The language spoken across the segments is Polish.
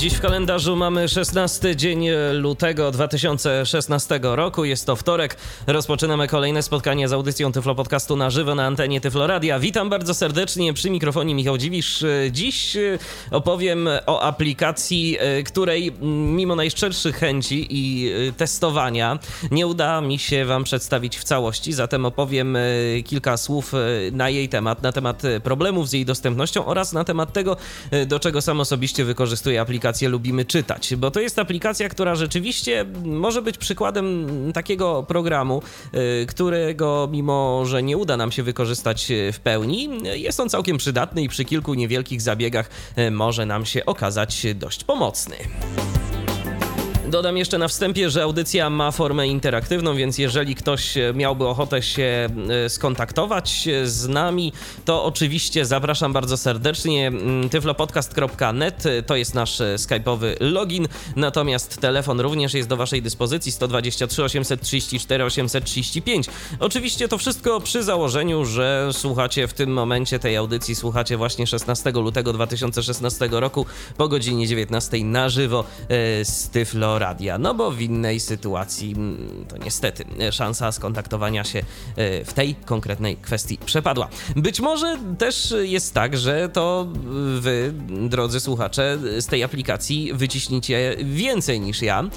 Dziś w kalendarzu mamy 16 dzień lutego 2016 roku. Jest to wtorek. Rozpoczynamy kolejne spotkanie z audycją Tyflo Podcastu na żywo na antenie Tyflo Radia. Witam bardzo serdecznie przy mikrofonie Michał Dziwisz. Dziś opowiem o aplikacji, której mimo najszczerszych chęci i testowania nie uda mi się Wam przedstawić w całości. Zatem opowiem kilka słów na jej temat, na temat problemów z jej dostępnością oraz na temat tego, do czego sam osobiście wykorzystuję aplikację aplikację lubimy czytać, bo to jest aplikacja, która rzeczywiście może być przykładem takiego programu, y, którego mimo, że nie uda nam się wykorzystać y, w pełni, jest on całkiem przydatny i przy kilku niewielkich zabiegach y, może nam się okazać dość pomocny. Dodam jeszcze na wstępie, że audycja ma formę interaktywną, więc jeżeli ktoś miałby ochotę się e, skontaktować z nami, to oczywiście zapraszam bardzo serdecznie. Mm, tyflopodcast.net to jest nasz e, skype'owy login, natomiast telefon również jest do Waszej dyspozycji 123 834 835. Oczywiście to wszystko przy założeniu, że słuchacie w tym momencie tej audycji, słuchacie właśnie 16 lutego 2016 roku po godzinie 19 na żywo e, z Tyflo radia, no bo w innej sytuacji mm, to niestety szansa skontaktowania się e, w tej konkretnej kwestii przepadła. Być może też jest tak, że to wy, drodzy słuchacze, z tej aplikacji wyciśnicie więcej niż ja. E,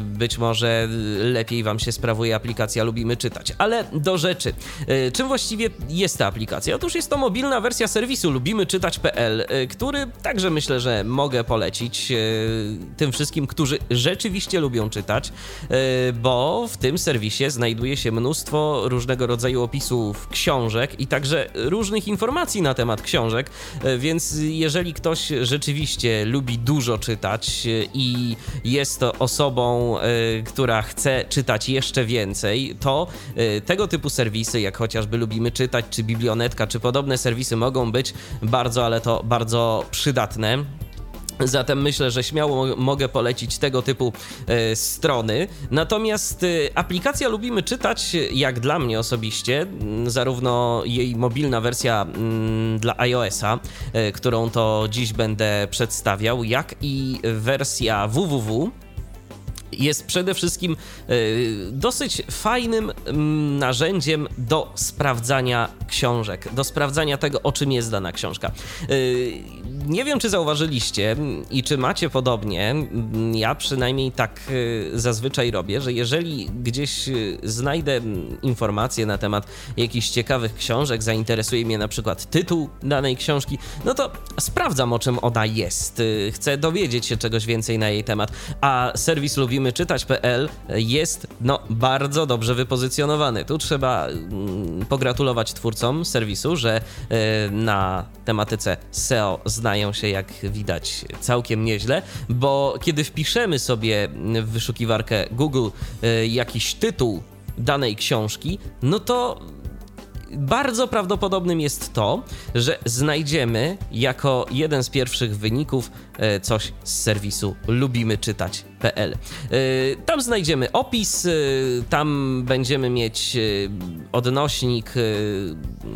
być może lepiej wam się sprawuje aplikacja Lubimy Czytać. Ale do rzeczy. E, czym właściwie jest ta aplikacja? Otóż jest to mobilna wersja serwisu lubimyczytać.pl, który także myślę, że mogę polecić tym wszystkim, którzy którzy rzeczywiście lubią czytać, e, bo w tym serwisie znajduje się mnóstwo różnego rodzaju opisów książek i także różnych informacji na temat książek, e, więc jeżeli ktoś rzeczywiście lubi dużo czytać e, i jest to osobą, która chce czytać jeszcze więcej, to tego typu serwisy, jak chociażby Lubimy Czytać, czy Biblionetka, czy podobne serwisy mogą być bardzo, ale to bardzo przydatne. Zatem myślę, że śmiało mogę polecić tego typu e, strony. Natomiast e, aplikacja Lubimy Czytać, jak dla mnie osobiście, zarówno jej mobilna wersja dla iOS-a, e, którą to dziś będę przedstawiał, jak i wersja www jest przede wszystkim dosyć fajnym narzędziem do sprawdzania książek, do sprawdzania tego, o czym jest dana książka nie wiem, czy zauważyliście i czy macie podobnie. Ja przynajmniej tak y, zazwyczaj robię, że jeżeli gdzieś znajdę informacje na temat jakichś ciekawych książek, zainteresuje mnie na przykład tytuł danej książki, no to sprawdzam, o czym ona jest. Chcę dowiedzieć się czegoś więcej na jej temat. A serwis lubimy czytać.pl jest no bardzo dobrze wypozycjonowany. Tu trzeba mm, pogratulować twórcom serwisu, że na tematyce SEO znają znają się, jak widać, całkiem nieźle, bo kiedy wpiszemy sobie w wyszukiwarkę Google e, jakiś tytuł danej książki, no to bardzo prawdopodobnym jest to, że znajdziemy jako jeden z pierwszych wyników e, coś z serwisu lubimyczytać.pl. E, tam znajdziemy opis, e, tam będziemy mieć odnośnik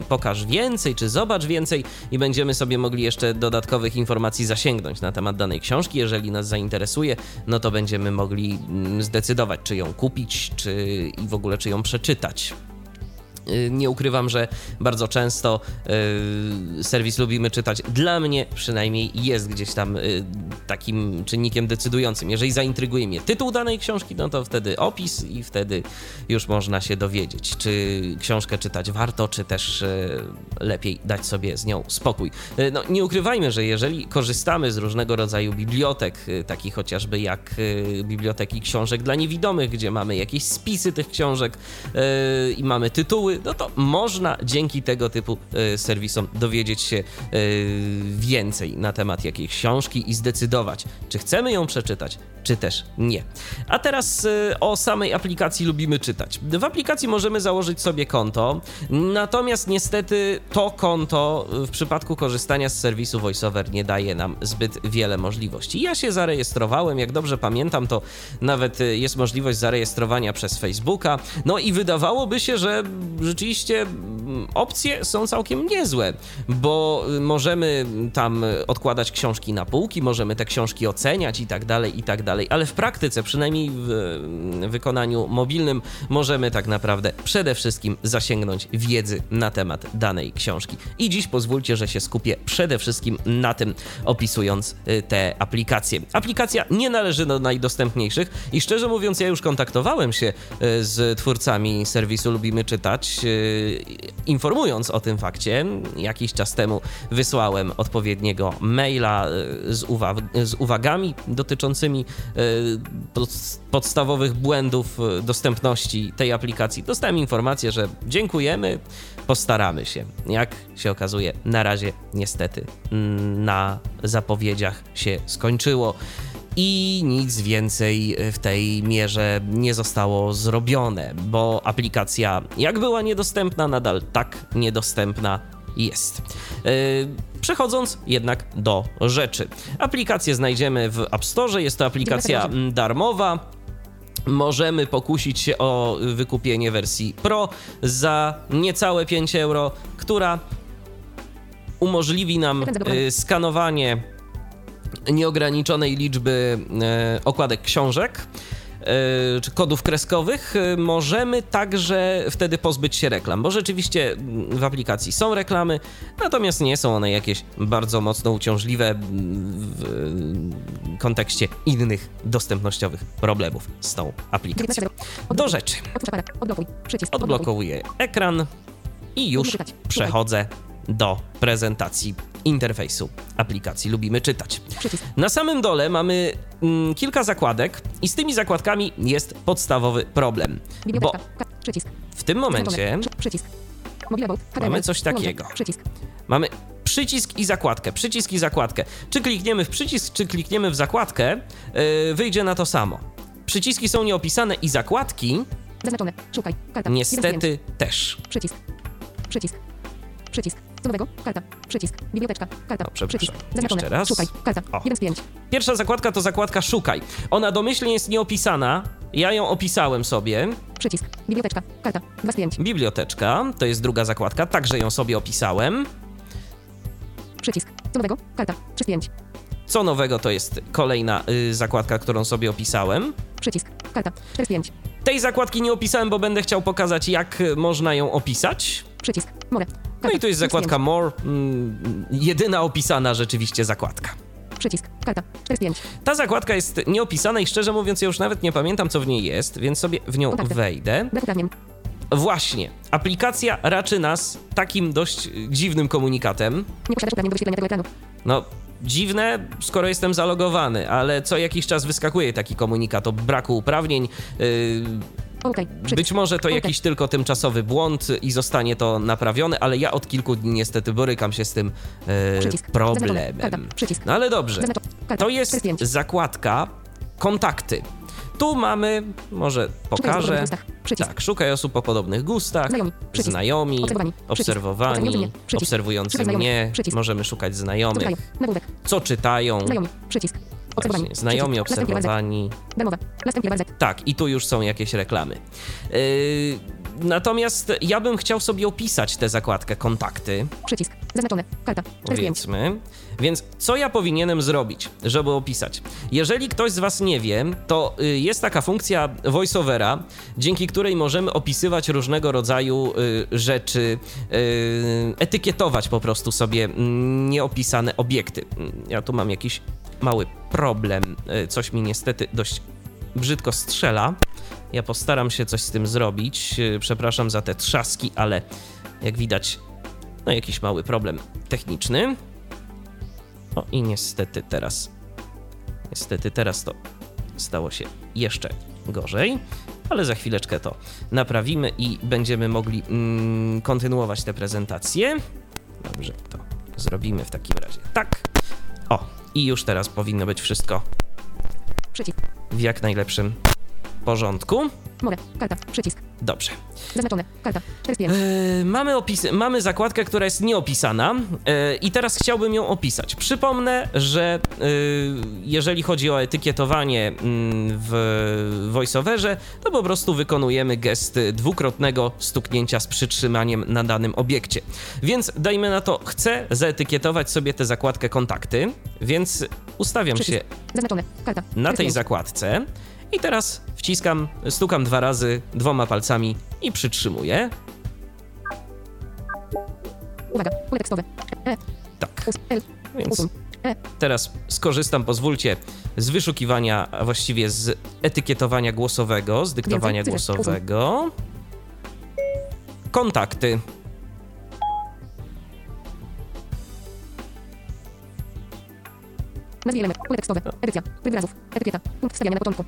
pokaż więcej czy zobacz więcej i będziemy sobie mogli jeszcze dodatkowych informacji zasięgnąć na temat danej książki. Jeżeli nas zainteresuje, no to będziemy mogli mm, zdecydować, czy ją kupić, czy i w ogóle czy ją przeczytać. Y, nie ukrywam, że bardzo często y, serwis lubimy czytać. Dla mnie przynajmniej jest gdzieś tam y, takim czynnikiem decydującym. Jeżeli zaintryguje mnie tytuł danej książki, no to wtedy opis i wtedy już można się dowiedzieć, czy książkę czytać warto, czy też lepiej dać sobie z nią spokój. No, nie ukrywajmy, że jeżeli korzystamy z różnego rodzaju bibliotek, takich chociażby jak biblioteki książek dla niewidomych, gdzie mamy jakieś spisy tych książek i mamy tytuły no to można dzięki tego typu serwisom dowiedzieć się więcej na temat jakiejś książki i zdecydować, czy chcemy ją przeczytać, czy też nie. A teraz y, o samej aplikacji lubimy czytać. W aplikacji możemy założyć sobie konto, natomiast niestety to konto w przypadku korzystania z serwisu VoiceOver nie daje nam zbyt wiele możliwości. Ja się zarejestrowałem, jak dobrze pamiętam, to nawet y, jest możliwość zarejestrowania przez Facebooka. No i wydawałoby się, że rzeczywiście mm, opcje są całkiem niezłe, bo y, możemy tam odkładać książki na półki, możemy te książki oceniać i tak dalej, i tak dalej, ale w praktyce, przynajmniej w wykonaniu mobilnym, możemy tak naprawdę przede wszystkim zasięgnąć wiedzy na temat danej książki. I dziś pozwólcie, że się skupię przede wszystkim na tym, opisując y, te aplikacje. Aplikacja nie należy do najdostępniejszych i szczerze mówiąc, ja już kontaktowałem się y, z twórcami serwisu Lubimy Czytać, y, informując o tym fakcie. Jakiś czas temu wysłałem odpowiedniego maila z, uwag- z uwagami dotyczącymi podstawowych błędów dostępności tej aplikacji. Dostałem informację, że dziękujemy, postaramy się. Jak się okazuje, na razie niestety na zapowiedziach się skończyło i nic więcej w tej mierze nie zostało zrobione, bo aplikacja jak była niedostępna, nadal tak niedostępna jest. Yy, przechodząc jednak do rzeczy. Aplikację znajdziemy w App Store, jest to aplikacja darmowa. Możemy pokusić się o wykupienie wersji Pro za niecałe 5 euro, która umożliwi nam y, skanowanie nieograniczonej liczby y, okładek książek czy kodów kreskowych, e, możemy także wtedy pozbyć się reklam, bo rzeczywiście w aplikacji są reklamy, natomiast nie są one jakieś bardzo mocno uciążliwe w kontekście innych dostępnościowych problemów z tą aplikacją. Do rzeczy. Odblokowuję ekran i już przechodzę do prezentacji interfejsu aplikacji Lubimy Czytać. Na samym dole mamy mm, kilka zakładek i z tymi zakładkami jest podstawowy problem, bo w tym momencie mamy coś takiego. Mamy przycisk i zakładkę, przycisk i zakładkę. Czy klikniemy w przycisk, czy klikniemy w zakładkę, yy, wyjdzie na to samo. Przyciski są nieopisane i zakładki Zaznaczone. Szukaj. Karta. Niestety też. Przycisk. Przycisk. Przycisk. Co nowego? Karta. Przycisk. Biblioteczka. Karta. O, Przycisk. Zaznaczone. Jeszcze raz. Szukaj. Karta. O. 1 z 5. Pierwsza zakładka to zakładka Szukaj. Ona domyślnie jest nieopisana. Ja ją opisałem sobie. Przycisk. Biblioteczka. Karta. 2 z 5. Biblioteczka. To jest druga zakładka. Także ją sobie opisałem. Przycisk. Co nowego? Karta. 3 z 5. Co nowego to jest kolejna y, zakładka, którą sobie opisałem. Przycisk. Karta. 4 z 5. Tej zakładki nie opisałem, bo będę chciał pokazać, jak można ją opisać. Przycisk. More. No i tu jest zakładka More, mm, jedyna opisana rzeczywiście zakładka. Przycisk, karta, 4 Ta zakładka jest nieopisana i szczerze mówiąc, ja już nawet nie pamiętam, co w niej jest, więc sobie w nią Kontakty. wejdę. Właśnie, aplikacja raczy nas takim dość dziwnym komunikatem. Nie posiadasz uprawnień do wyświetlenia tego ekranu. No, dziwne, skoro jestem zalogowany, ale co jakiś czas wyskakuje taki komunikat o braku uprawnień. Yy, Okay, Być może to okay. jakiś tylko tymczasowy błąd i zostanie to naprawione, ale ja od kilku dni niestety borykam się z tym e, problemem. No ale dobrze. To jest zakładka kontakty. Tu mamy, może pokażę. Tak, szukaj osób o podobnych gustach, znajomi, znajomi obserwowani, obserwujący mnie, możemy szukać znajomych, co czytają, znajomi, obserwowani. Tak, i tu już są jakieś reklamy. Yy, natomiast ja bym chciał sobie opisać tę zakładkę kontakty. Przycisk. Zaznaczone. Karta. Powiedzmy. Więc co ja powinienem zrobić, żeby opisać? Jeżeli ktoś z Was nie wie, to y, jest taka funkcja voiceovera, dzięki której możemy opisywać różnego rodzaju y, rzeczy, y, etykietować po prostu sobie mm, nieopisane obiekty. Ja tu mam jakiś mały problem. Coś mi niestety dość brzydko strzela. Ja postaram się coś z tym zrobić. Przepraszam za te trzaski, ale jak widać, no jakiś mały problem techniczny. O i niestety teraz, niestety teraz to stało się jeszcze gorzej. ale za chwileczkę to naprawimy i będziemy mogli mm, kontynuować tę prezentację. Dobrze, to zrobimy w takim razie tak. O, i już teraz powinno być wszystko w jak najlepszym porządku. More. Karta. Przycisk. Dobrze. Zaznaczone. Karta. 4 z 5. E, mamy, opis, mamy zakładkę, która jest nieopisana e, i teraz chciałbym ją opisać. Przypomnę, że e, jeżeli chodzi o etykietowanie mm, w voiceoverze, to po prostu wykonujemy gest dwukrotnego stuknięcia z przytrzymaniem na danym obiekcie. Więc dajmy na to, chcę zaetykietować sobie tę zakładkę kontakty, więc ustawiam się Przycisk. Zaznaczone. Karta. na 4 z tej 5. zakładce i teraz wciskam, stukam dwa razy dwoma palcami i przytrzymuję. Uwaga. Pole tekstowe. E. Tak. Więc. E. teraz skorzystam, pozwólcie, z wyszukiwania, a właściwie z etykietowania głosowego, z dyktowania głosowego. Kontakty. Nazwij element. Pole tekstowe. Edycja. Tryb wyrazów. Etykieta. Punkt wstawiania na początku.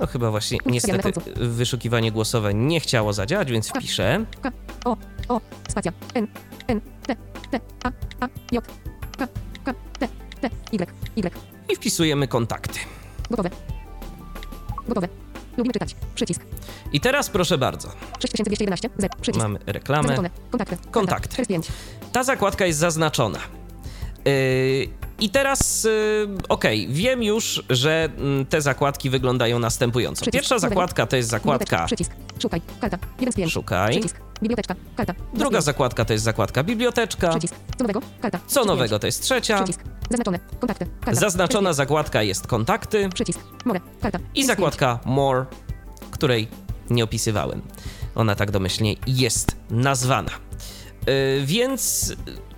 No chyba właśnie niestety wyszukiwanie głosowe nie chciało zadziałać, więc wpiszę. K. O. O. Spacja. N. N. T. T. A. A. J. K. K. T. T. Y. Y. I wpisujemy kontakty. Gotowe. Gotowe. Lubimy czytać. Przycisk. I teraz proszę bardzo, 6211. Z. Przycisk. mamy reklamę. Zaznaczone. Kontakty. Kontakty. 4 z 5. ta zakładka jest zaznaczona. Yy, I teraz, yy, okej, wiem już, że mm, te zakładki wyglądają następująco. Pierwsza zakładka to jest zakładka Przycisk. Szukaj. Karta. 1 z 5. Szukaj. Przycisk. Biblioteczka. Karta. Druga zakładka to jest zakładka biblioteczka. Przycisk. Co nowego? Karta. Co 3 z nowego 5. to jest trzecia. Przycisk. Zaznaczone. Kontakty. Karta. Zaznaczona zakładka jest kontakty. Przycisk. More. Karta. I zakładka more, której nie opisywałem. Ona tak domyślnie jest nazwana. Yy, więc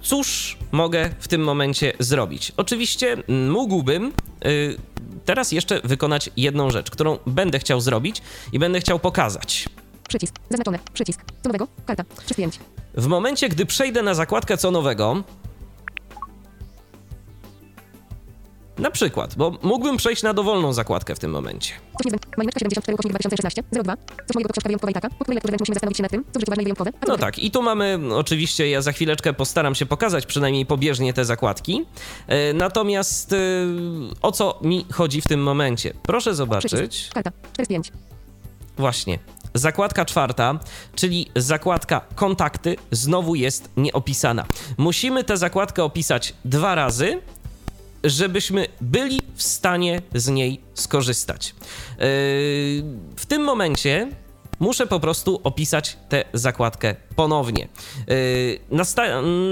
cóż mogę w tym momencie zrobić? Oczywiście mm, mógłbym yy, teraz jeszcze wykonać jedną rzecz, którą będę chciał zrobić i będę chciał pokazać. Przycisk. Zaznaczone. Przycisk. Co nowego? Karta. 3 z 5. W momencie, gdy przejdę na zakładkę co nowego, na przykład, bo mógłbym przejść na dowolną zakładkę w tym momencie. Coś niezbędne. Majmetka 74 ukośnik 2016. 02. Coś mojego to książka wyjątkowa i taka. Po której lekturze musimy zastanowić się nad tym, co w życiu ważne i wyjątkowe. A co No tak, i tu mamy, oczywiście, ja za chwileczkę postaram się pokazać przynajmniej pobieżnie te zakładki. E, Natomiast e, o co mi chodzi w tym momencie? Proszę zobaczyć. Karta. 4 z 5. właśnie, zakładka czwarta, czyli zakładka kontakty, znowu jest nieopisana. Musimy tę zakładkę opisać dwa razy, żebyśmy byli w stanie z niej skorzystać. Yy, W tym momencie muszę po prostu opisać tę zakładkę ponownie. Yy, Na,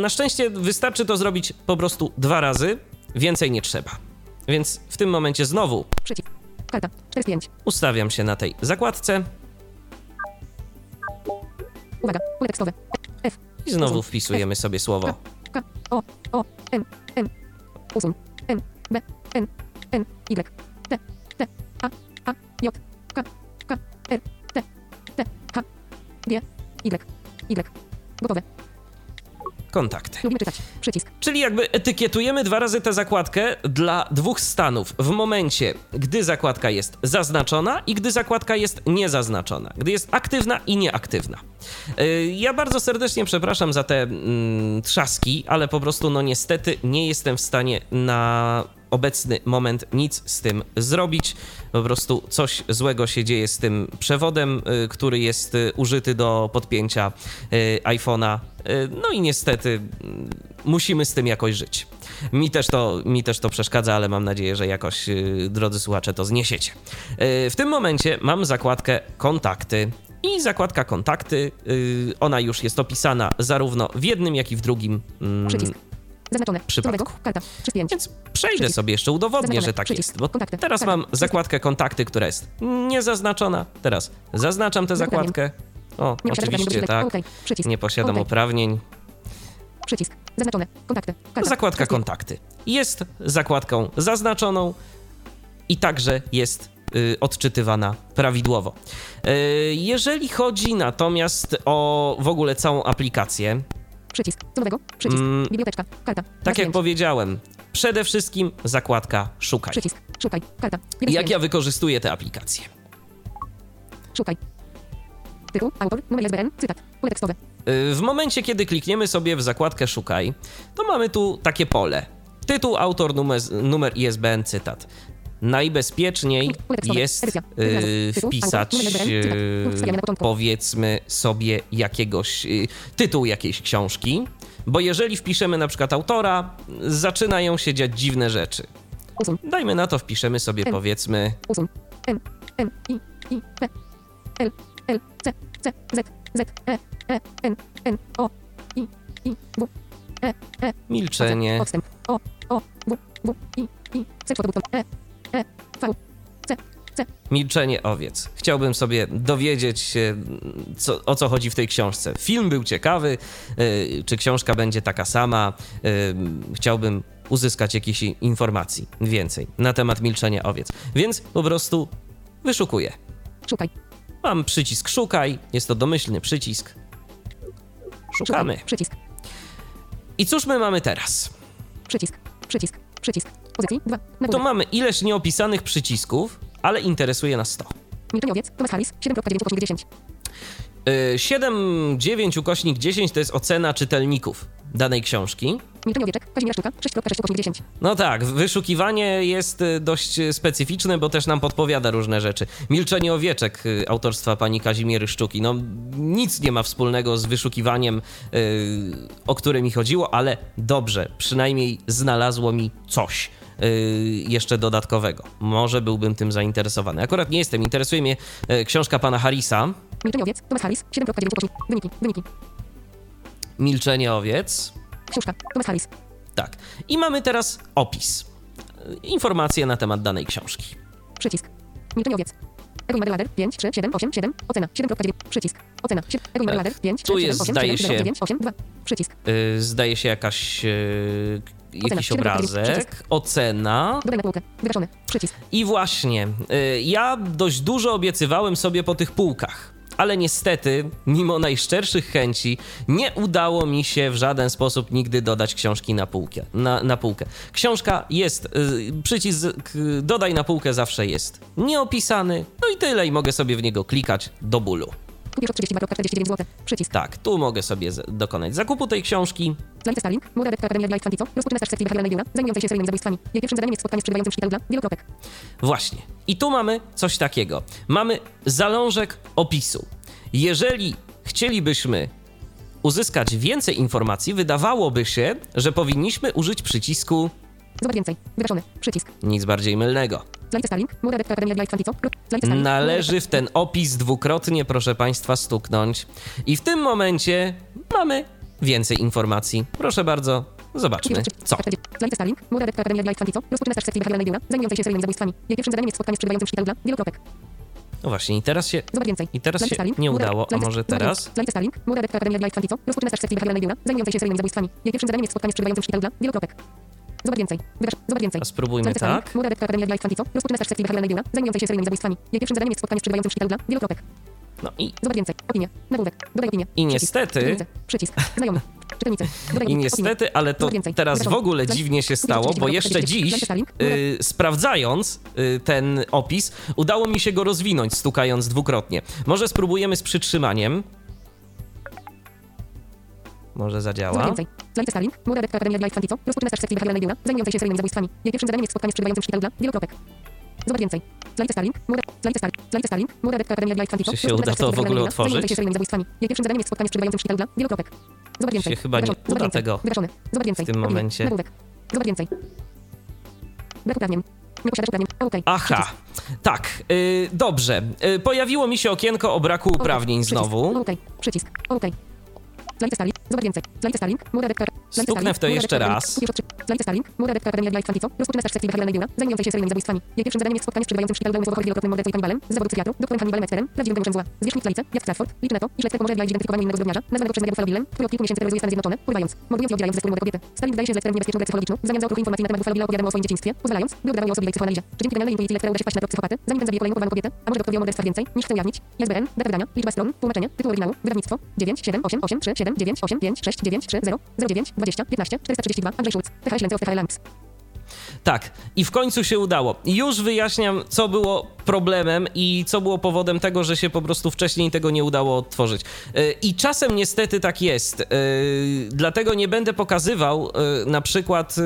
na szczęście wystarczy to zrobić po prostu dwa razy, więcej nie trzeba. Więc w tym momencie znowu Przycisk. Karta. 4 z 5. ustawiam się na tej zakładce Uwaga. Pole tekstowe. F. i znowu wpisujemy sobie słowo K. O. O. N. N. Usuń. N. B. N. N. Y. T. T. A. A. J. K. K. R. T. T. H. G. Y. Y. Gotowe. kontakty. Lubimy czytać. Czyli jakby etykietujemy dwa razy tę zakładkę dla dwóch stanów. W momencie, gdy zakładka jest zaznaczona i gdy zakładka jest niezaznaczona. Gdy jest aktywna i nieaktywna. Yy, Ja bardzo serdecznie przepraszam za te mm, trzaski, ale po prostu, no niestety, nie jestem w stanie na obecny moment nic z tym zrobić. Po prostu coś złego się dzieje z tym przewodem, y, który jest y, użyty do podpięcia iPhone'a. No i niestety mm, musimy z tym jakoś żyć. Mi też to, mi też to przeszkadza, ale mam nadzieję, że jakoś, y, drodzy słuchacze, to zniesiecie. Y, W tym momencie mam zakładkę kontakty. I zakładka kontakty, y, ona już jest opisana zarówno w jednym, jak i w drugim mm, Przycisk. Zaznaczone. Przypadku. Karta. 3 z 5. więc przejdę Przycisk. sobie jeszcze, udowodnię, że tak Przycisk. jest. Bo Kontakty. teraz Karta. mam zakładkę kontakty, która jest niezaznaczona. Teraz zaznaczam tę zakładkę. O, oczywiście tak. Nie posiadam OK. uprawnień. Przycisk. Zaznaczone. Kontakty. Karta. Zakładka 4 z 5. kontakty jest zakładką zaznaczoną i także jest y, odczytywana prawidłowo. Y, jeżeli chodzi natomiast o w ogóle całą aplikację, Przycisk. Co nowego? Przycisk. Mm, Biblioteczka. Karta. tak jak powiedziałem, przede wszystkim zakładka szukaj. Przycisk. Szukaj. Karta. Jak ja wykorzystuję tę aplikację? Szukaj. Tytuł, autor, numer ISBN, cytat. Pole tekstowe. Y, W momencie, kiedy klikniemy sobie w zakładkę Szukaj, to mamy tu takie pole. Tytuł, autor, numer, numer ISBN, cytat. Najbezpieczniej jest y, Tytuł, wpisać y, początku. powiedzmy sobie jakiegoś y, tytuł jakiejś książki, bo jeżeli wpiszemy na przykład autora, zaczynają się dziać dziwne rzeczy. Dajmy na to, wpiszemy sobie powiedzmy Usuń. M, N, I, I, P, L, L, C, C, Z, Z, E, E, N, N, O, I, I, W, E, E, milczenie. Odstęp. O, O, W, W, I, I, C, czwarty button. E, E, V, C, C, Milczenie owiec. Chciałbym sobie dowiedzieć się, co, o co chodzi w tej książce. Film był ciekawy, y, czy książka będzie taka sama. Y, chciałbym uzyskać jakieś informacji więcej na temat milczenia owiec. Więc po prostu wyszukuję. szukaj. Mam przycisk szukaj, jest to domyślny przycisk. Szukamy. Przycisk. I cóż my mamy teraz? Przycisk, przycisk, przycisk. Pozycji 2. To mamy ileś nieopisanych przycisków, ale interesuje nas to. Milczeniowiec, Tomasz Harris, 7.9.10. Y, 7, 9 ukośnik 10 to jest ocena czytelników danej książki. Milton Jowieczek, Kazimierz Szczuka, 6.6 ukośnik 10. No tak, wyszukiwanie jest y, dość specyficzne, bo też nam podpowiada różne rzeczy. Milczenie owieczek y, autorstwa pani Kazimiery Szczuki. No nic nie ma wspólnego z wyszukiwaniem, o które mi chodziło, ale dobrze, przynajmniej znalazło mi coś. Jeszcze dodatkowego. Może byłbym tym zainteresowany. Akurat nie jestem. Interesuje mnie książka pana Harisa Milczeniowiec, Thomas Harris, 7.9 ukośnik. Wyniki, wyniki. Milczenie owiec. Książka, Thomas Harris. Tak. I mamy teraz opis. Informacje na temat danej książki. Przycisk. Milczeniowiec. Egoin Madelader 5, 3, 7, 8, 7. Ocena 7.9. Przycisk. Ocena 7. Egoin Tak. Madelader 5, 3, Tu 7, jest, 8, zdaje 7, się- 9, 8, 2. Przycisk. Y, zdaje się jakaś, y, jakiś kropek, obrazek, ocena. Dodaj na półkę. Wygaszony. Przycisk. I właśnie, y, ja dość dużo obiecywałem sobie po tych półkach. Ale niestety, mimo najszczerszych chęci, nie udało mi się w żaden sposób nigdy dodać książki na, półkę, na, na półkę. Książka jest, y, przycisk y, dodaj na półkę zawsze jest nieopisany, no i tyle, i mogę sobie w niego klikać do bólu. Kupisz od 32,49 zł. Przycisk. Tak, tu mogę sobie dokonać zakupu tej książki. Lajce Stalin, młoda redaktor Akademia Life Fantico, rozpoczyna staż sekcji behawioralnej biura, zajmującej się seryjnymi zabójstwami. Jej pierwszym zadaniem jest spotkanie z przebywającym w szpitalu dla wielokropek. Właśnie. I tu mamy coś takiego. Mamy zalążek opisu. Jeżeli chcielibyśmy uzyskać więcej informacji, wydawałoby się, że powinniśmy użyć przycisku Zobacz więcej. Wygaszony. Przycisk. nic bardziej mylnego. Należy w ten opis dwukrotnie, proszę Państwa, stuknąć. I w tym momencie mamy więcej informacji. Proszę bardzo, zobaczmy co. Lajce Stalin, młoda redaktor Akademia Life Fantico, rozpoczyna staż sekcji biura, zajmującej się seryjnymi zabójstwami. Jej pierwszym zadaniem jest spotkanie z przebywającym w szpitalu dla wielokropek. No właśnie, i teraz się Zobacz więcej. I teraz się nie udało, a może teraz? Lajce Stalin, młoda redaktor Akademia Life Fantico, rozpoczyna staż sekcji biura, zajmującej się seryjnymi zabójstwami. Jej pierwszym zadaniem jest spotkanie z szpitalu dla wielokropek. Zobacz więcej. Zobacz więcej. A spróbujmy tak. Młoda redaktor Akademia Life Fantico, rozpoczyna staż sekcji behawioralnej biura, zajmującej się seryjnymi zabójstwami. Jej pierwszym zadaniem jest spotkanie z przebywającym w szpitalu dla wielokropek. No i Zobacz więcej. Opinia. Nagłówek. Dodaj opinię. I Przycisk. niestety- Czytelnicy. Przycisk. Znajomy. I niestety, ale to teraz w ogóle dziwnie się stało, bo jeszcze dziś, y, sprawdzając y, ten opis, udało mi się go rozwinąć, stukając dwukrotnie. Może spróbujemy z przytrzymaniem. Może zadziała. Więcej. Lajce Stalin, młoda redaktor Akademia Life Fantico, rozpoczyna staż sekcji behawioralnej biura, zajmującej się seryjnymi zabójstwami. Jej pierwszym zadaniem jest spotkanie z przebywającym w szpitalu dla wielokropek. Zobacz więcej. Lajce Stalin, młoda, Lajce Stalin, Lajce Stalin, młoda redaktor Akademia Life Fantico, Czy się uda to w ogóle otworzyć? zajmującej się seryjnymi zabójstwami. Jej pierwszym zadaniem jest spotkanie z przebywającym w szpitalu dla wielokropek. Zobacz więcej. Się chyba nie Wygaszony. uda Zobacz więcej. tego Wygaszony. Zobacz więcej. w tym Opinie. momencie. Nagłówek. Zobacz więcej. Brak uprawnień. Nie posiadasz uprawnień. OK. Aha, tak, y, dobrze. Y, pojawiło mi się okienko o braku uprawnień Przycisk. znowu. OK. Przycisk. OK. Stuknę w to jeszcze raz. Kupisz od trzy- Lajce Stalin. Młoda redaktor Akademia Life Fantico. Rozpoczyna staż sekcji behawioralnej biura, zajmującej się seryjnymi zabójstwami. Jej pierwszym zadaniem jest spotkanie z przebywającym w szpitalu dla umysłowo wielokrotnym mordercą i kanibalem z zawodu psychiatru, doktorem Hannibalem Exterem, prawdziwym geniuszem zła. Zwierzchnik Lajce, jak Stratford, liczy na to, iż lekce pomoże dla zidentyfikowania innego zbrodniarza, nazwanego przez niego Buffalo Billem, który od kilku miesięcy terroryzuje Stany Zjednoczone, porywając, mordując i oddzielając ze skóry młode kobiety. Stalin wydaje się z Lekterem niebezpieczną grę psychologiczną, w zamian za okruch informacji na temat Buffalo Billa opowiada mu o swoim dzieciństwie, pozwalając, by oddawał jej osobie psychoanalizie. Czy dzięki genialnej intuicji Lektera uda się wpaść na trop psychopaty, zanim ten zabije kolejną ukowaną kobietę? A może doktorowi o morderstwach więcej, niż chce ujawnić? ISBN, data wydania, liczba stron, tłumaczenie, tytuł oryginału, wydawnictwo, 9, 7, 8, 8, 3, 7, 9, 8, 5, 6, 9, 3, 0, 09, 20, 15, 432, Andrzej Schulz, TH Ślęcy of TH Lamps. Tak, i w końcu się udało. Już wyjaśniam, co było problemem i co było powodem tego, że się po prostu wcześniej tego nie udało odtworzyć. Yy, I czasem niestety tak jest. Yy, dlatego nie będę pokazywał yy, na przykład,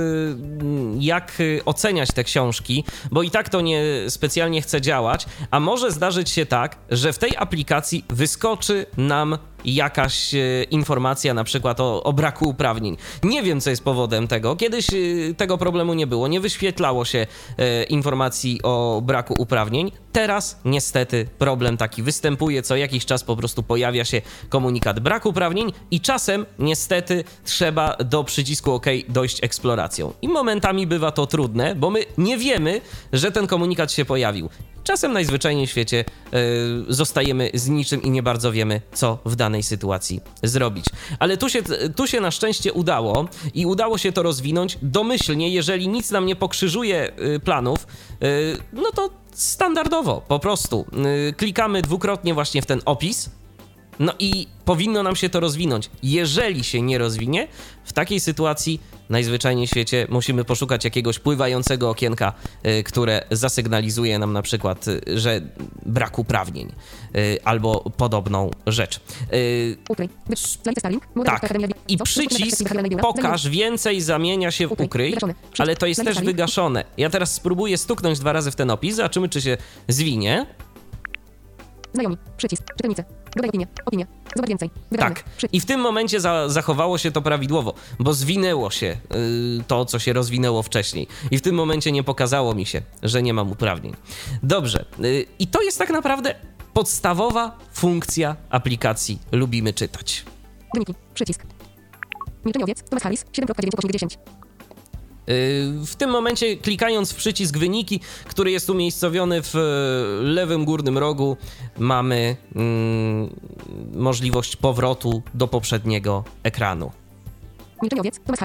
jak oceniać te książki, bo i tak to nie specjalnie chce działać, a może zdarzyć się tak, że w tej aplikacji wyskoczy nam jakaś e, informacja na przykład o, o, braku uprawnień. Nie wiem, co jest powodem tego. Kiedyś e, tego problemu nie było, nie wyświetlało się e, informacji o braku uprawnień. Teraz niestety problem taki występuje, co jakiś czas po prostu pojawia się komunikat braku uprawnień i czasem niestety trzeba do przycisku OK dojść eksploracją. I momentami bywa to trudne, bo my nie wiemy, że ten komunikat się pojawił. Czasem najzwyczajniej w świecie yy, zostajemy z niczym i nie bardzo wiemy, co w danej sytuacji zrobić. Ale tu się, tu się na szczęście udało i udało się to rozwinąć domyślnie, jeżeli nic nam nie pokrzyżuje yy, planów, yy, no to standardowo po prostu klikamy dwukrotnie właśnie w ten opis no i powinno nam się to rozwinąć. Jeżeli się nie rozwinie, w takiej sytuacji najzwyczajniej w świecie musimy poszukać jakiegoś pływającego okienka, y, które zasygnalizuje nam na przykład, y, że brak uprawnień y, albo podobną rzecz. Tak. I przycisk pokaż więcej zamienia się w ukryj, ale to jest też wygaszone. Ja teraz spróbuję stuknąć dwa razy w ten opis, zobaczymy czy się zwinie. Znajomi, przycisk, czytelnicy, dodaj opinię, opinie, zobacz więcej, wybrane, Tak, i w tym momencie za, zachowało się to prawidłowo, bo zwinęło się yy, to, co się rozwinęło wcześniej. I w tym momencie nie pokazało mi się, że nie mam uprawnień. Dobrze, yy, i to jest tak naprawdę podstawowa funkcja aplikacji Lubimy Czytać. Wyniki, przycisk. Milczeniowiec, Thomas Harris, 7.9 10. W tym momencie, klikając w przycisk wyniki, który jest umiejscowiony w e, lewym górnym rogu, mamy mm, możliwość powrotu do poprzedniego ekranu.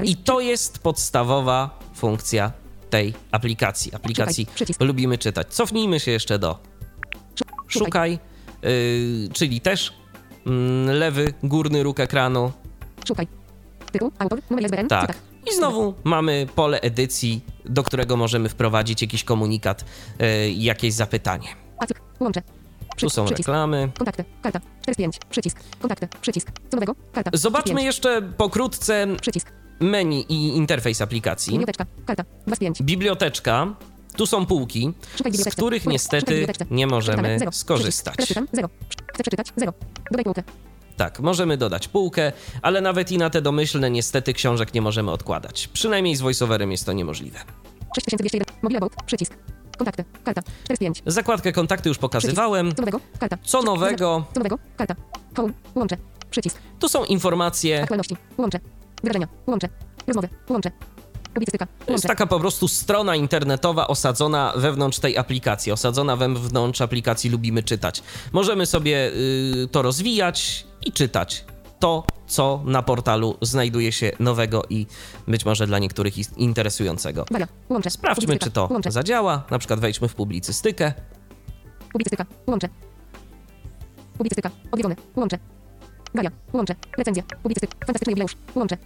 I to jest podstawowa funkcja tej aplikacji. Aplikacji lubimy czytać. Cofnijmy się jeszcze do szukaj, yy, czyli też yy, lewy górny róg ekranu. Szukaj. Tytuł, autor, numer SBN, tak. Cytat. I znowu mamy pole edycji, do którego możemy wprowadzić jakiś komunikat, yy, jakieś zapytanie. łączę. Tu są reklamy. Kontakty, karta, 45, przycisk, kontakty, przycisk, co nowego, karta. Zobaczmy jeszcze pokrótce przycisk. menu i interfejs aplikacji. Biblioteczka, karta, 25. Biblioteczka. Tu są półki, z których niestety nie możemy skorzystać. Chcę przeczytać, zero. Dodaj półkę. Tak, możemy dodać półkę, ale nawet i na te domyślne niestety książek nie możemy odkładać. Przynajmniej z voiceoverem jest to niemożliwe. 6201, mobile przycisk. Kontakty, karta, 45. Zakładkę kontakty już pokazywałem. Co nowego, karta. Co nowego? Co nowego, karta. Home, łączę, przycisk. Tu są informacje. Aktualności, łączę. Wydarzenia, łączę. Rozmowy, łączę. Publicystyka. To jest taka po prostu strona internetowa osadzona wewnątrz tej aplikacji, osadzona wewnątrz aplikacji Lubimy Czytać. Możemy sobie y, to rozwijać i czytać to, co na portalu znajduje się nowego i być może dla niektórych interesującego. łączę. Sprawdźmy, czy to łączę. zadziała. Na przykład wejdźmy w publicystykę. Publicystyka, łączę. Publicystyka, odwiedzony, łączę. Galia, łączę. Recenzja, publicystyka, fantastyczny jubileusz, łączę.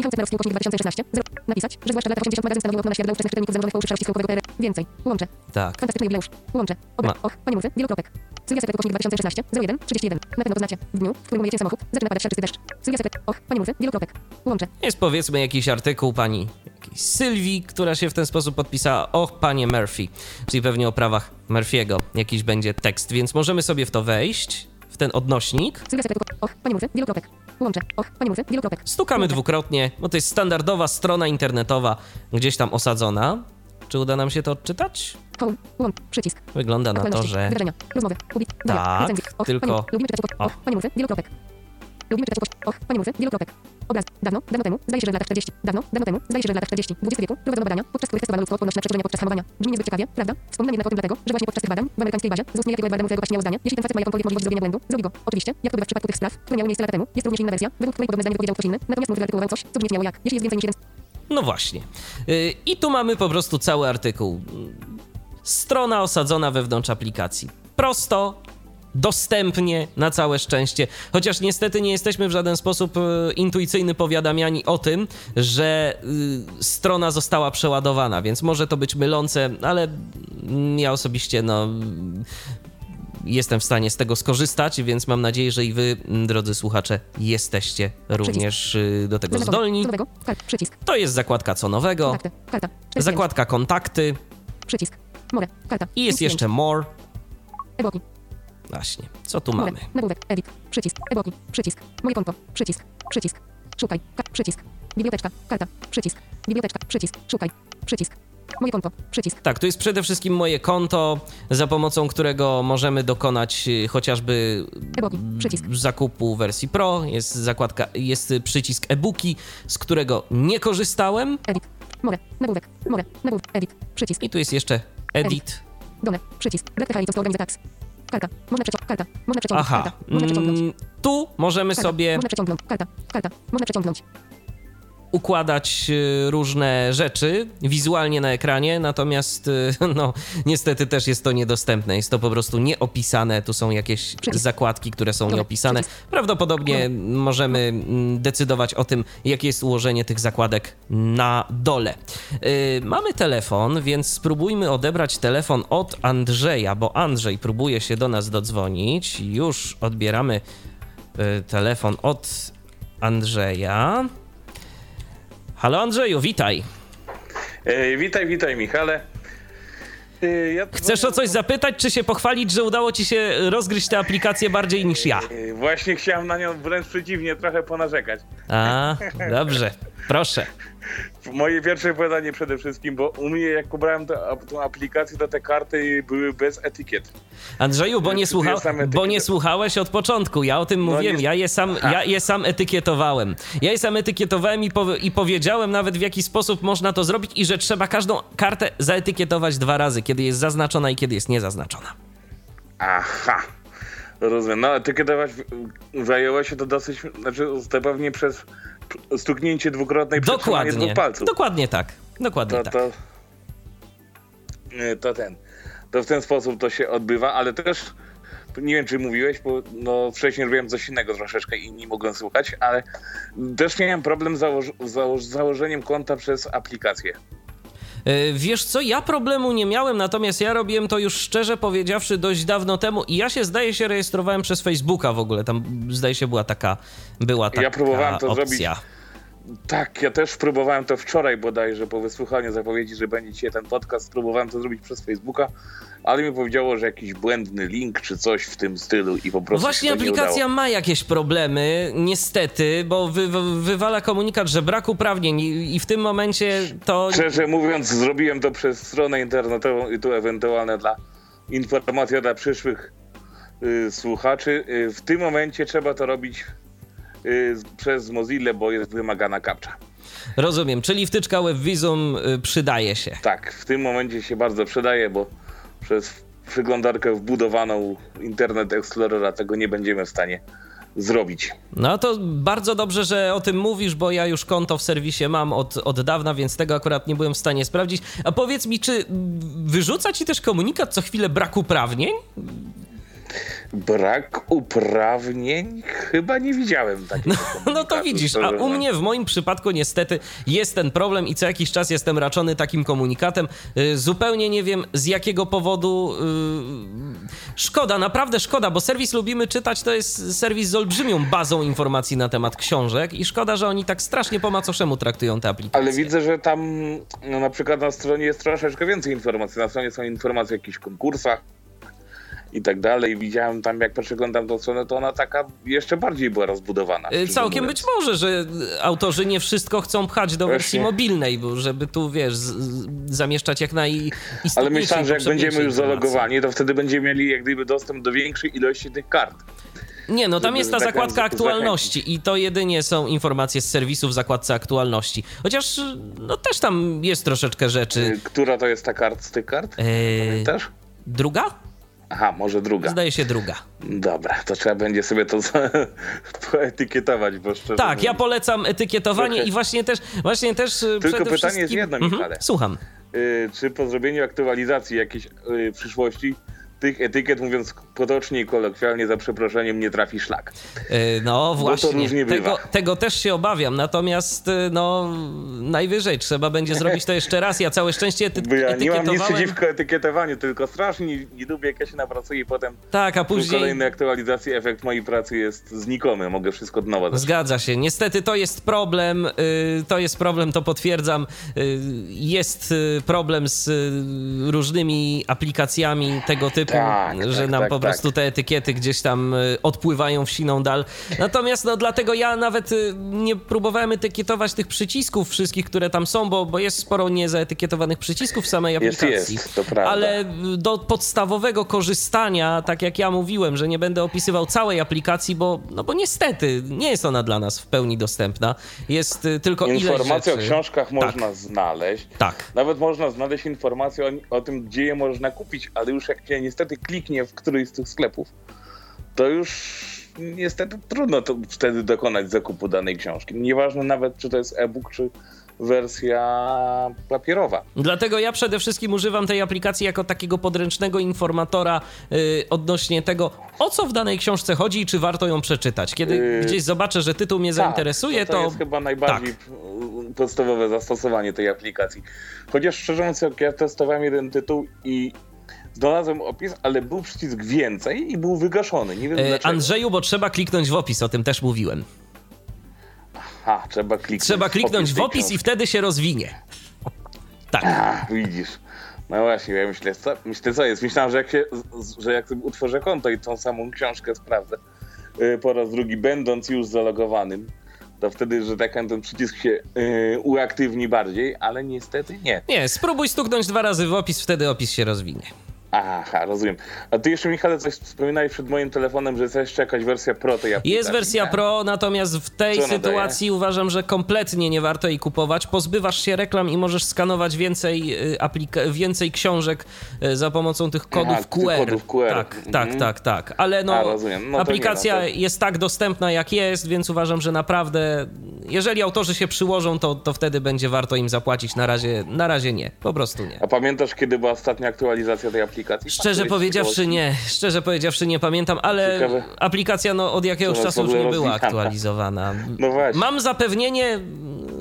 Michał Cetmerowski, ukośnik 2016. Zero. Napisać, że zwłaszcza lata 80 magazyn stanowił okno na świat dla ówczesnych czytelników zanurzony w fałszywości schyłkowego PR. Więcej. Łączę. Tak. Fantastyczny jubileusz. Łączę. Obra. Och, panie mrózy, wielokropek. Sylwia Setek, ukośnik 2016. 01. 31. Na pewno to znacie. W dniu, w którym umyjecie samochód, zaczyna padać szarczysty deszcz. Sylwia Setek. Och, panie mrózy, wielokropek. Łączę. Jest powiedzmy jakiś artykuł pani jakiejś Sylwii, która się w ten sposób podpisała. Och, panie Murphy. Czyli pewnie o prawach Murphy'ego jakiś będzie tekst, więc możemy sobie w to wejść, ten odnośnik. Sylwia Setek. Och, panie mrózy, wielokropek. Łączę. Och, panie mrózy, wielokropek. Stukamy dwukrotnie, bo to jest standardowa strona internetowa, gdzieś tam osadzona. Czy uda nam się to odczytać? Home, przycisk. Wygląda na to, że... Wydarzenia, rozmowy, publik, Tak, tylko- lubimy czytać. Och, panie mrózy, wielokropek. Lubimy czytać ukośnik. Och, panie mrózy, wielokropek. Obraz. Dawno, dawno temu, zdaje się, że w latach 40. Dawno, dawno temu, zdaje się, że w latach 40. XX wieku prowadzono badania, podczas których testowano ludzką odporność na przeczyszczenia podczas hamowania. Brzmi niezbyt ciekawie, prawda? Wspominam jednak o tym dlatego, że właśnie podczas tych badań w amerykańskiej bazie z ust niejakiego Edwarda Murphy'ego paśniało zdanie, jeśli ten facet ma jakąkolwiek możliwość zrobienia błędu, zrobi go. Oczywiście, jak to bywa w przypadku tych spraw, które miały miejsce lata temu, jest również inna wersja, według której podobne zdanie wypowiedział ktoś inny, natomiast Murphy wyartykułował coś, co brzmiało jak, jeśli jest więcej niż jeden No właśnie. Yy, I tu mamy po prostu cały artykuł. Strona osadzona wewnątrz aplikacji. Prosto, dostępnie na całe szczęście. Chociaż niestety nie jesteśmy w żaden sposób e, intuicyjny powiadamiani o tym, że y, strona została przeładowana, więc może to być mylące, ale ja osobiście no jestem w stanie z tego skorzystać, więc mam nadzieję, że i wy, drodzy słuchacze, jesteście również y, do tego zdolni. Nowego? Przycisk. To jest zakładka co nowego, Kontakty. Karta. 4 zakładka kontakty Przycisk. More. Karta. i jest jeszcze more. E-bloki. Właśnie, co tu mamy? Nagłówek. Edit. Przycisk. E-bloki. Przycisk. Moje konto. Przycisk. Przycisk. Szukaj. Ka- przycisk. Biblioteczka. Karta. Przycisk. Biblioteczka. Przycisk. Szukaj. Przycisk. Moje konto. Przycisk. Tak, to jest przede wszystkim moje konto, za pomocą którego możemy dokonać y, chociażby E-bloki. Przycisk. zakupu wersji Pro. Jest zakładka, jest przycisk e-booki, z którego nie korzystałem. Edit. More. Nagłówek. More. Nagłówek. Edit. Przycisk. I tu jest jeszcze edit. Dole. Przycisk. Black organize tax. Karta. Można przeciągnąć. Karta. Można przeciągnąć. Aha, Karta. Można przeciągnąć. mm, tu możemy Karta. sobie Można przeciągnąć. Karta. Karta. Można przeciągnąć. Układać y, różne rzeczy wizualnie na ekranie, natomiast y, no niestety też jest to niedostępne. Jest to po prostu nieopisane. Tu są jakieś zakładki, które są nieopisane. Prawdopodobnie możemy mm, decydować o tym, jakie jest ułożenie tych zakładek na dole. Y, Mamy telefon, więc spróbujmy odebrać telefon od Andrzeja, bo Andrzej próbuje się do nas dodzwonić. Już odbieramy telefon od Andrzeja. Halo Andrzeju, witaj. E, witaj, witaj Michale. E, ja Chcesz o coś zapytać, czy się pochwalić, że udało ci się rozgryźć tę aplikację bardziej niż ja? E, Właśnie chciałem na nią wręcz przeciwnie trochę ponarzekać. A, dobrze, proszę. Moje pierwsze pytanie przede wszystkim, bo u mnie jak pobrałem tę tą aplikację, to te karty były bez etykiet. Andrzeju, bo nie, słucha... bo nie słuchałeś od początku. Ja o tym No mówiłem. nie- Ja, je sam, ja je sam etykietowałem. Ja je sam etykietowałem i, pow... i powiedziałem nawet w jaki sposób można to zrobić i że trzeba każdą kartę zaetykietować dwa razy, kiedy jest zaznaczona i kiedy jest niezaznaczona. Aha. Rozumiem. No etykietować w- zajęło się to dosyć, znaczy to pewnie przez stuknięcie dwukrotne i Dokładnie. dwóch palców. Dokładnie tak. Dokładnie to, tak. to, to ten. To w ten sposób to się odbywa, ale też nie wiem, czy mówiłeś, bo no, wcześniej robiłem coś innego troszeczkę i nie mogłem słuchać, ale też miałem problem z założ- założ- założeniem konta przez aplikację. E, Wiesz co, ja problemu nie miałem, natomiast ja robiłem to już szczerze powiedziawszy dość dawno temu i ja się zdaje się rejestrowałem przez Facebooka w ogóle, tam zdaje się była taka była taka Ja próbowałem to opcja. zrobić Tak, ja też próbowałem to wczoraj bodajże po wysłuchaniu zapowiedzi, że będzie dzisiaj ten podcast. Próbowałem to zrobić przez Facebooka, ale mi powiedziało, że jakiś błędny link czy coś w tym stylu i po prostu Właśnie aplikacja ma jakieś problemy, niestety, bo wy, wy, wywala komunikat, że brak uprawnień i, i w tym momencie to... Szczerze mówiąc, zrobiłem to przez stronę internetową i tu ewentualne dla informacja dla przyszłych y, słuchaczy. Y, w tym momencie trzeba to robić przez Mozilla, bo jest wymagana kapcza. Rozumiem, czyli wtyczka WebVisum y, przydaje się. Tak, w tym momencie się bardzo przydaje, bo przez przeglądarkę wbudowaną Internet Explorera tego nie będziemy w stanie zrobić. No to bardzo dobrze, że o tym mówisz, bo ja już konto w serwisie mam od, od dawna, więc tego akurat nie byłem w stanie sprawdzić. A powiedz mi, czy wyrzuca ci też komunikat co chwilę brak uprawnień? Brak uprawnień? Chyba nie widziałem takiego. No to komunikatu, widzisz, a u mnie w moim przypadku niestety jest ten problem i co jakiś czas jestem raczony takim komunikatem. Y, Zupełnie nie wiem z jakiego powodu. y, Szkoda, naprawdę szkoda, bo serwis Lubimy Czytać to jest serwis z olbrzymią bazą informacji na temat książek i szkoda, że oni tak strasznie po macoszemu traktują te aplikacje. Ale widzę, że tam no, na przykład na stronie jest troszeczkę więcej informacji. Na stronie są informacje o jakichś konkursach i tak dalej. Widziałem tam, jak przeglądam tą stronę, to ona taka jeszcze bardziej była rozbudowana. Y, Całkiem mówiąc. być może, że autorzy nie wszystko chcą pchać do wersji Właśnie. mobilnej, bo żeby tu, wiesz, zamieszczać jak najistotniejsze Ale myślałem, że jak będziemy już zalogowani, to wtedy będziemy mieli jak gdyby dostęp do większej ilości tych kart. Nie, no tam jest ta taką zakładka aktualności i to jedynie są informacje z serwisu w zakładce aktualności. Chociaż, no też tam jest troszeczkę rzeczy. Y, Która to jest ta kart z tych kart? Pamiętasz? druga? Aha, może druga. Zdaje się druga. Dobra, to trzeba będzie sobie to poetykietować, bo szczerze Tak, ja mówiąc- polecam etykietowanie Trochę. i właśnie też, właśnie też y, przede pytanie wszystkim... jest jedno, Mhm, Michale. Słucham. Y, czy po zrobieniu aktualizacji jakiejś y, w przyszłości tych etykiet, mówiąc potocznie i kolokwialnie, za przeproszeniem, nie trafi szlak. E, no właśnie, tego, tego też się obawiam, natomiast e, no najwyżej trzeba będzie zrobić to jeszcze raz. Ja całe szczęście ety- Bo ja nie mam nic etykietowałem. przeciwko etykietowaniu, tylko strasznie nie, nie lubię, jak ja się napracuję i potem Tak, a później... kolejnej aktualizacji efekt mojej pracy jest znikomy. Mogę wszystko od nowa zacząć. Zgadza się. Niestety to jest problem, y, to jest problem, to potwierdzam. Y, Jest y, problem z różnymi aplikacjami tego typu, Tak, że tak, nam tak, po tak. prostu te etykiety gdzieś tam y, odpływają w siną dal. Natomiast no dlatego ja nawet y, nie próbowałem etykietować tych przycisków wszystkich, które tam są, bo, bo jest sporo niezaetykietowanych przycisków w samej Jest, aplikacji. jest, to prawda. Ale do podstawowego korzystania, tak jak ja mówiłem, że nie będę opisywał całej aplikacji, bo, no bo niestety nie jest ona dla nas w pełni dostępna. Jest y, tylko Informacje o książkach można znaleźć. Tak. Nawet można znaleźć informacje o, o tym, gdzie je można kupić, ale już jak się niestety kliknie w któryś z tych sklepów, to już niestety trudno to wtedy dokonać zakupu danej książki. Nieważne nawet, czy to jest e-book, czy wersja papierowa. Dlatego ja przede wszystkim używam tej aplikacji jako takiego podręcznego informatora y, odnośnie tego, o co w danej książce chodzi i czy warto ją przeczytać. Kiedy Yy, gdzieś zobaczę, że tytuł mnie zainteresuje, tak, to, to, to jest chyba najbardziej tak. podstawowe zastosowanie tej aplikacji. Chociaż szczerze mówiąc, jak ja testowałem jeden tytuł i znalazłem opis, ale był przycisk więcej i był wygaszony. Nie wiem dlaczego. Andrzeju, bo trzeba kliknąć w opis, o tym też mówiłem. Ha, trzeba kliknąć. Trzeba kliknąć w tej opis i wtedy się rozwinie. Tak. A, widzisz. No właśnie, ja myślę, co, myślę, co jest. Myślałem, że jak, się, że jak sobie utworzę konto i tą samą książkę sprawdzę y, po raz drugi, będąc już zalogowanym, to wtedy, że tak ten przycisk się y, uaktywni bardziej, ale niestety nie. Nie, spróbuj stuknąć dwa razy w opis, wtedy opis się rozwinie. Aha, rozumiem. A ty jeszcze, Michale, coś wspominałeś przed moim telefonem, że jest jeszcze jakaś wersja Pro tej aplikacji. Jest wersja tak? Pro, natomiast w tej Co sytuacji uważam, że kompletnie nie warto jej kupować. Pozbywasz się reklam i możesz skanować więcej, y, aplika- więcej książek y, za pomocą tych kodów Aha, QR. kodów QR. Tak, Mhm. tak, tak, tak. Ale no, A. No aplikacja nie, no to- jest tak dostępna jak jest, więc uważam, że naprawdę, jeżeli autorzy się przyłożą, to, to wtedy będzie warto im zapłacić. Na razie, na razie nie, po prostu nie. A pamiętasz, kiedy była ostatnia aktualizacja tej aplikacji? Szczerze Któryś z powiedziawszy nie, szczerze powiedziawszy nie pamiętam, ale Ciekawe. aplikacja no, od jakiegoś czasu już nie była aktualizowana. No właśnie. Mam zapewnienie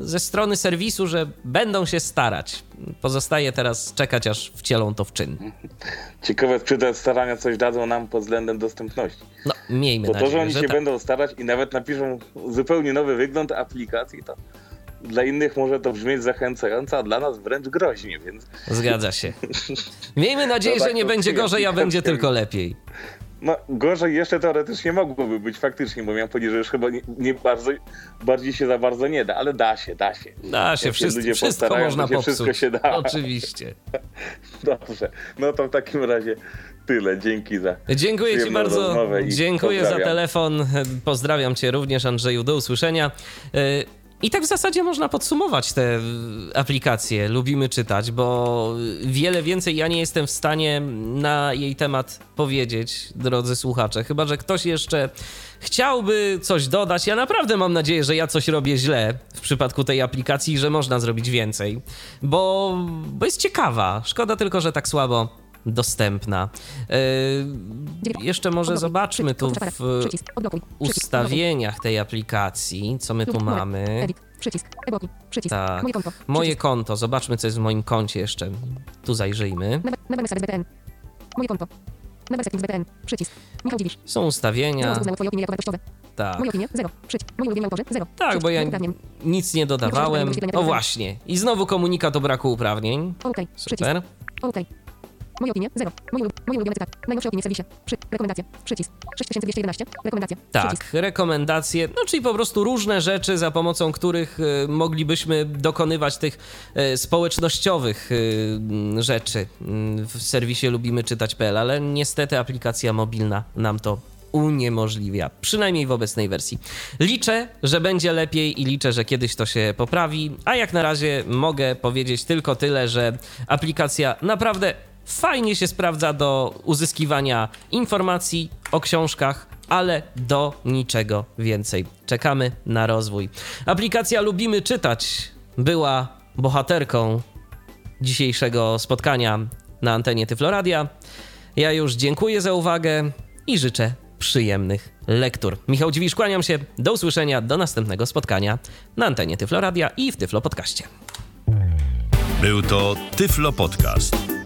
ze strony serwisu, że będą się starać. Pozostaje teraz czekać, aż wcielą to w czyn. Ciekawe, czy te starania coś dadzą nam pod względem dostępności. No, miejmy Bo to, nadzieję, że oni że się tak. będą starać i nawet napiszą zupełnie nowy wygląd aplikacji, to dla innych może to brzmieć zachęcająco, a dla nas wręcz groźnie, więc Zgadza się. Miejmy nadzieję, No tak, że nie będzie gorzej, a będzie tylko lepiej. no gorzej jeszcze teoretycznie mogłoby być faktycznie, bo miałem powiedzieć, że już chyba nie, nie bardzo, bardziej się za bardzo nie da, ale da się, da się. Da się, Jak wszystko, ludzie wszystko postarają, można się popsuć. Wszystko się da. Oczywiście. Dobrze, no to w takim razie tyle, dzięki za Dziękuję Ci bardzo. Dziękuję za telefon. Pozdrawiam Cię również, Andrzeju. Do usłyszenia. I tak w zasadzie można podsumować te y, aplikacje. Lubimy czytać, bo wiele więcej ja nie jestem w stanie na jej temat powiedzieć, drodzy słuchacze. Chyba, że ktoś jeszcze chciałby coś dodać. Ja naprawdę mam nadzieję, że ja coś robię źle w przypadku tej aplikacji że można zrobić więcej, bo, bo jest ciekawa. Szkoda tylko, że tak słabo dostępna. Yy, jeszcze może zobaczmy tu w ustawieniach tej aplikacji, co my tu mamy. Przycisk. E-bloki. Przycisk. Tak. Moje konto. Moje konto, zobaczmy co jest w moim koncie jeszcze. Tu zajrzyjmy. Moje konto. Przycisk. Michał Dziwisz. Są ustawienia. Tak. Moje opinie. Zero. Przycisk. Moi ulubieni autorzy. Zero. Tak, bo ja nic nie dodawałem. O właśnie. I znowu komunikat o braku uprawnień. OK. Przycisk. Super. OK. Moje opinie. Zero. Moje, ulu- moje ulubione cytaty. Najnowsze opinie w serwisie. Przy. Rekomendacje. Przycisk. 6211. Rekomendacje. Tak, Przycisk. rekomendacje, no czyli po prostu różne rzeczy, za pomocą których e, moglibyśmy dokonywać tych e, społecznościowych e, rzeczy w serwisie lubimy czytać.pl, ale niestety aplikacja mobilna nam to uniemożliwia, przynajmniej w obecnej wersji. Liczę, że będzie lepiej i liczę, że kiedyś to się poprawi, a jak na razie mogę powiedzieć tylko tyle, że aplikacja naprawdę fajnie się sprawdza do uzyskiwania informacji o książkach, ale do niczego więcej. Czekamy na rozwój. Aplikacja Lubimy Czytać była bohaterką dzisiejszego spotkania na antenie Tyfloradia. Ja już dziękuję za uwagę i życzę przyjemnych lektur. Michał Dziwisz, kłaniam się. Do usłyszenia, do następnego spotkania na antenie Tyfloradia i w Tyflo Podcaście. Był to Tyflo Podcast.